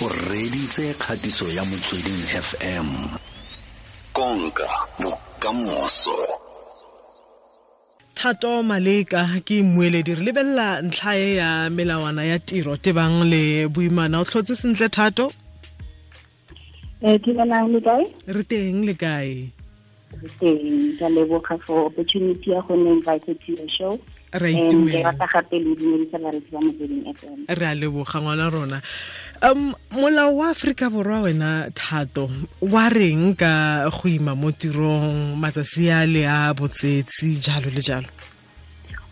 o reditse kgatiso ya motsweding fm konka bokamoso. Thato maleka ke mmueledi re lebelela ntlha e ya melawana ya tiro tebang le boimana. O tlhotse sentle thato? Eh, le kae? Re teng le kae teng ka leboga for opportunity ya go nne invited to your show. Re rata gape le dumedisa baretsi ba motsweding fm re a leboga ngwana rona. Um molao wa aforika borwa wena thato wa reng ka go ima mo tirong matsatsi a le a botsetsi jalo le jalo?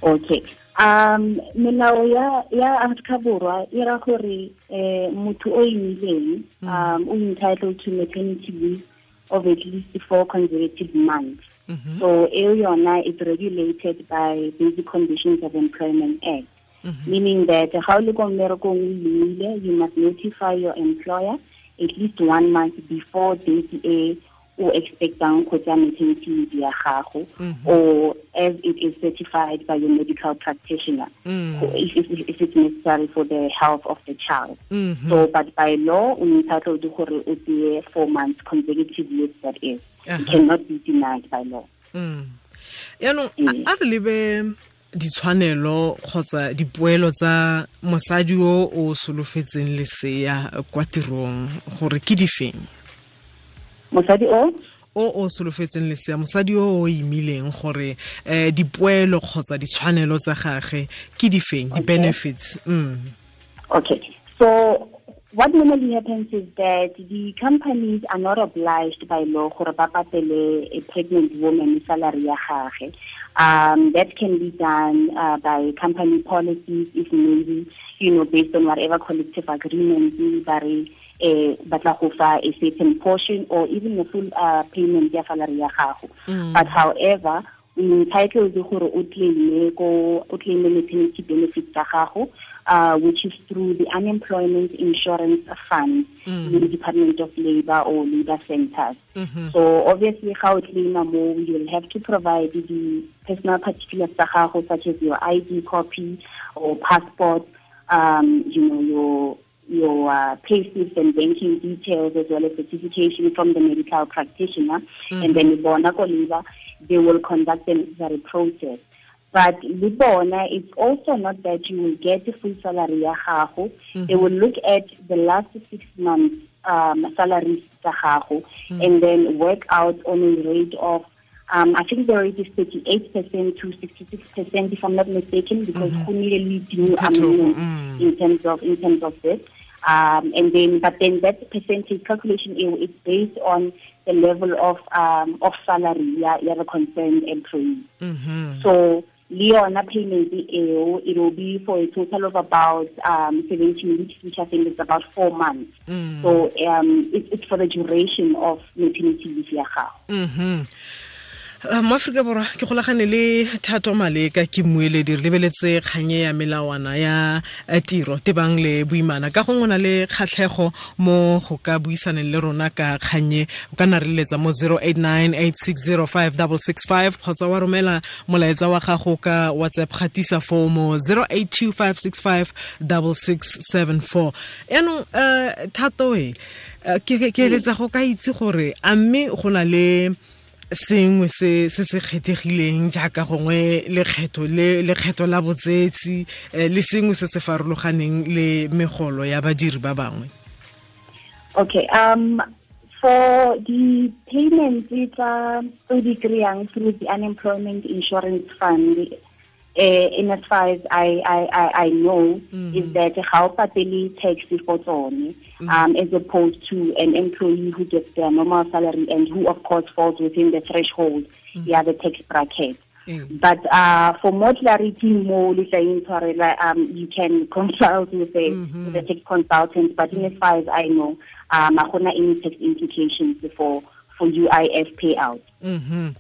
Okay. Um melao ya ya Afrika Borwa e ra gore eh motho o imileng um o entitled to maternity leave of at least four consecutive months Mhm. so eo yona is regulated by basic conditions of employment act meaning that how le ko mmerekong o imile you must notify your employer at least one month before date e o expectang go tsaya maternity leave ya gago or as it is certified by your medical practitioner Mm. if, if, if it's necessary for the health of the child Mhm. so but by law o entitled gore o tseye four months consecutive years that is it cannot be denied by law Mm. yaanong Mm. a re lebe ditshwanelo kgotsa dipoelo tsa mosadi o o solofetseng lesea kwa tirong gore ke di feng mosadi o o o solofetseng lesea mosadi o o imileng gore um dipoelo kgotsa ditshwanelo tsa gage ke di feng di-benefits mm. Okay. So what normally happens is that the companies are not obliged by law gore ba patele a pregnant woman salary ya gage. Um, that can be done uh, by company policies if maybe, you know, based on whatever collective agreement ba batla go fa a certain portion or even a full uh, payment ya salary ya gago. But however, o entitled gore o claim ko o claim maternity benefits tsa gago uh, which is through the unemployment insurance fund in the Department of Labor or labor centers. So obviously how it claim mo you'll have to provide the personal particulars such as your ID copy or passport um, you know your your uh, payslips and banking details as well as certification from the medical practitioner. And then bona ko labor they will conduct the necessary process. But libona it's also not that you will get the full salary ya gago. They will look at the last six months um, salaries tsa gago and then work out on a rate of um, I think the rate is 38% to 66% if I'm not mistaken because who nearly new Phetogo, amendments mm. in terms of in terms of this. Um, and then, but then that percentage calculation is based on the level of um, of salary yeah, yeah, the concerned employee. Mhm. So Leona payment it will be for a total of about um, 17 weeks, which I think is about four months. Mm. So um, it, it's for the duration of maternity leave. Mhm. Uh, mo aforika borwa ke golagane le thato maleka ke mmueledi re lebeletse kganye ya melawana ya eh, tiro tebang le boimana. Ka go ngwana le kgatlhego mo go ka buisaneng le rona ka kganye o ka na re leletsa mo 0898605665 kgotsa wa romela molaetsa wa gago ka whatsapp gatisa fo mo 0825656674 yaanong um thato e eh, ke eletsa go ka itse gore a mme go na le sengwe se se se kgethegileng jaaka gongwe lekgetho le lekgetho la botsetsi eh, le sengwe se se farologaneng le megolo ya badiri ba bangwe Okay. Um, for the payments tsa tse di kry-ang through the unemployment insurance fund, uh, in as far as I, I, I, I know, is that how o takes for tsone, um, as opposed to an employee who gets their normal salary and who, of course, falls within the threshold, yeah, the tax bracket. Mm. But uh, for more clarity, more um, you can consult with a, with a tax consultant. But in as far as I know, um, I don't any tax implications for for UIF payout. Mhm.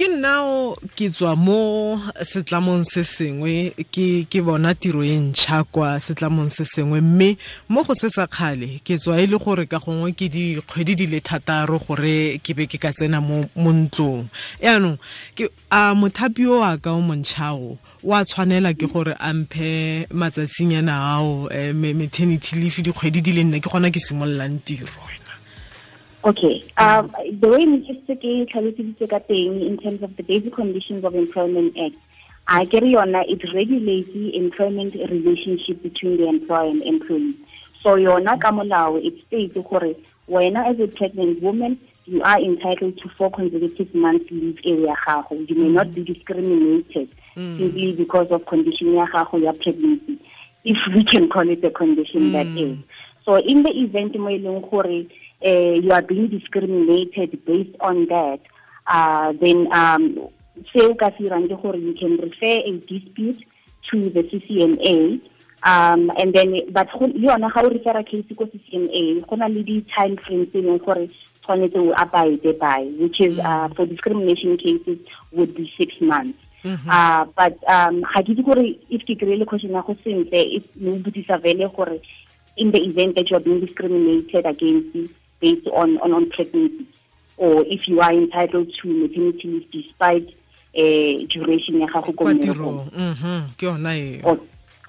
Ke nnao ke tswa mo setlamong se sengwe ke ke bona tiro e ntšha kwa setlamong se sengwe. Mme mo go se sa kgale ke tswa e le gore ka gongwe ke dikgwedi di le thataro gore ke be ke ka tsena mo ntlong. Yaanong a mothapi o a ka o montšhago wa tshwanela ke gore a mphe matsatsinyana ao um maternity leave dikgwedi di le nne ke gona ke simololang tiro Okay. Um, the way Mr. K tlhalositse ka teng in terms of the basic conditions of employment act, I carry on that it regulates the employment relationship between the employer and employee. So yona ka molao it states gore wena as a pregnant woman you are entitled to four consecutive months leave area gago. You may not be discriminated mm. simply because of condition ya gago ya pregnancy, if we can call it a condition mm. that is. So in the event mo gore uh, you are being discriminated based on that, uh, then um, seo ka se irang ke you can refer a dispute to the CCMA um and then but le yona ga o refera case ko CCMA go na le di-time frames tse leng gore tshwanetse o abide by which is uh, for discrimination cases would be six months Mm -hmm. uh, but um ga ke itse gore if ke kry-ile question ya go sentle if botsisa vele gore in the event that you are being discriminated against based on, on, on pregnancy or if you are entitled to maternity leave despite uh, duration ya gago ko mmerekong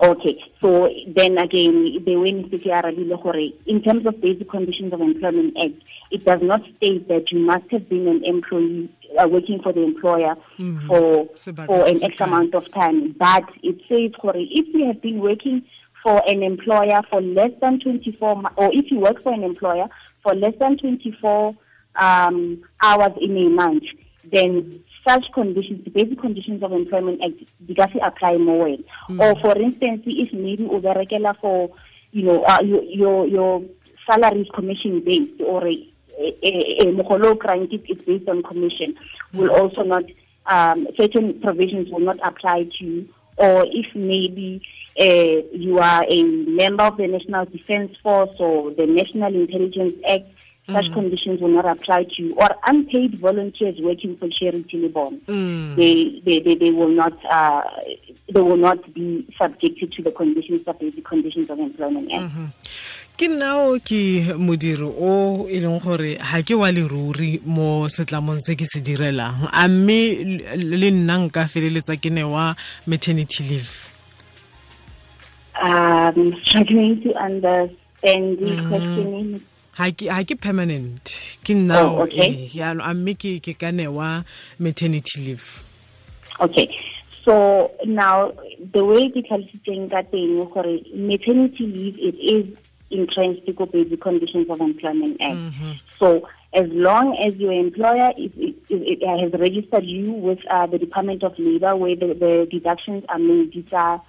Okay, so then again, the way Mr. Arabile Hore, in terms of basic conditions of employment act, it does not state that you must have been an employee uh, working for the employer mm -hmm. for for an X amount of time. But it says, Hore, if you have been working for an employer for less than 24, or if you work for an employer for less than 24 um, hours in a month, then such conditions, the basic conditions of employment act, di ka se apply mo wena. Mm. Or for instance, if maybe o berekela for, you know, uh, your, your, your salary is commission based or a, a, a mogolo grant it's based on commission mm. will also not, um, certain provisions will not apply to you. Or if maybe uh, you are a member of the National Defense Force or the National Intelligence Act, such mm. conditions will not apply to you. Or unpaid volunteers working for charity Libon, mm. they, they, they, they will not uh, they will not be subjected to the conditions of the conditions of employment act. Mm -hmm. ke nnao ke modiri o e leng gore ga ke wa leruri mo setlamong se ke se direlang a mme le nna nka feleletsa ke ne wa maternity leave um struggling to understand this mm. questioning ha ke permanent ke oh, okay. eh, a mme ke ke ka newa maternity leave okay so now the way ke tlhalositseng ka teng gore maternity leave it is entrenched ko basic conditions of employment act mm -hmm. so as long as your employer is, is, is, has registered you with uh, the department of labor where the, the deductions are made these are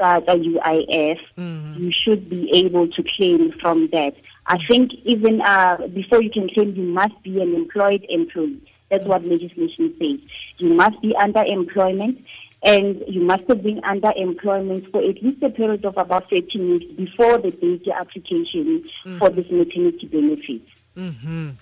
uh, UIF, mm. you should be able to claim from that. I think even uh, before you can claim, you must be an employed employee. That's what legislation says. You must be under employment and you must have been under employment for at least a period of about 13 weeks before the date application mm. for this maternity benefit. Mm -hmm.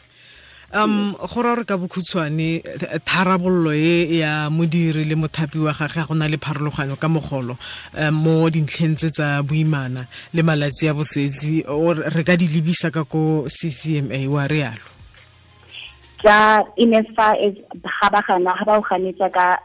Um go ra re ka bokhutshwane tharabollo e ya modiri le mothapi wa gagwe go na le pharologanyo ka mogolo um mo dintlheng tse tsa boimana le malatsi a bosetsi re ka di lebisa ka ko ccma wa re yalo tsa in as far as ga ba gana ga ba o ganetsa ka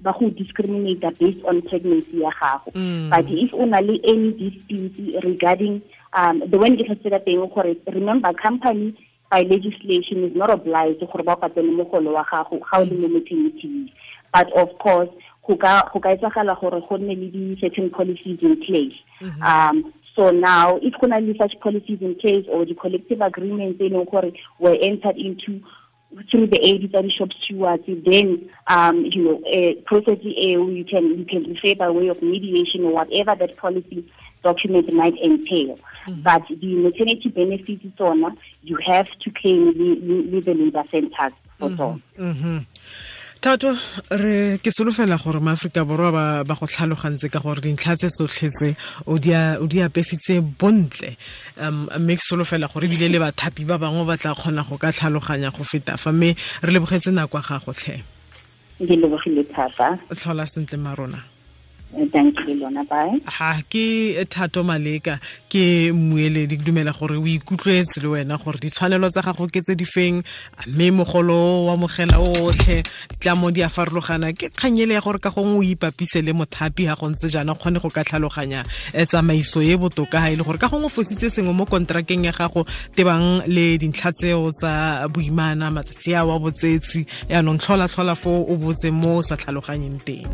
ba go discriminate based on pregnancy ya gago mm. but if o na le any dispute regarding um the one ke tlhatse ka teng gore remember company by legislation is not obliged gore ba patele mogolo wa gago ga o le mo maternity but of course go ka go ka etsagala gore go nne le di certain policies in place mm -hmm. um so now if go na le such policies in place or the collective agreements e leng gore were entered into through the aid tsa di-shop stewards then um you know a process you can you can refer by way of mediation or whatever that policy document might entail. Mm. But the maternity benefits is on you have to claim with the labor centers for mm -hmm. mm -hmm. Thato re ke solofela gore maaforika borwa ba go tlhalogantse ka gore dintlha tse sotlhetse o di apesitse bontle. Um mme ke solofela gore ebile le bathapi ba bangwe ba tla kgona go ka tlhaloganya go feta fa mme re lebogetse nako ya gagotlhe ke lebogile thata. Tlhola sentle marona bye. Ha ke thato maleka ke mmueledi ke dumela gore o ikutlwetse le wena gore ditshwanelo tsa gago ke tse di feng? Mme mogolo wa mogela otlhe ditlamo di a farologana. Ke kganyele ya gore ka gongwe o ipapise le mothapi ga go ntse jaana kgone go ka tlhaloganya um tsamaiso e botoka ga e le gore ka gongwe fositse sengwe mo kontrakeng ya gago tebang le dintlha tseo tsa boimana matsatsi a wa botsetsi yaanong tlhola-tlhola fo o botse mo o sa tlhaloganyeng teng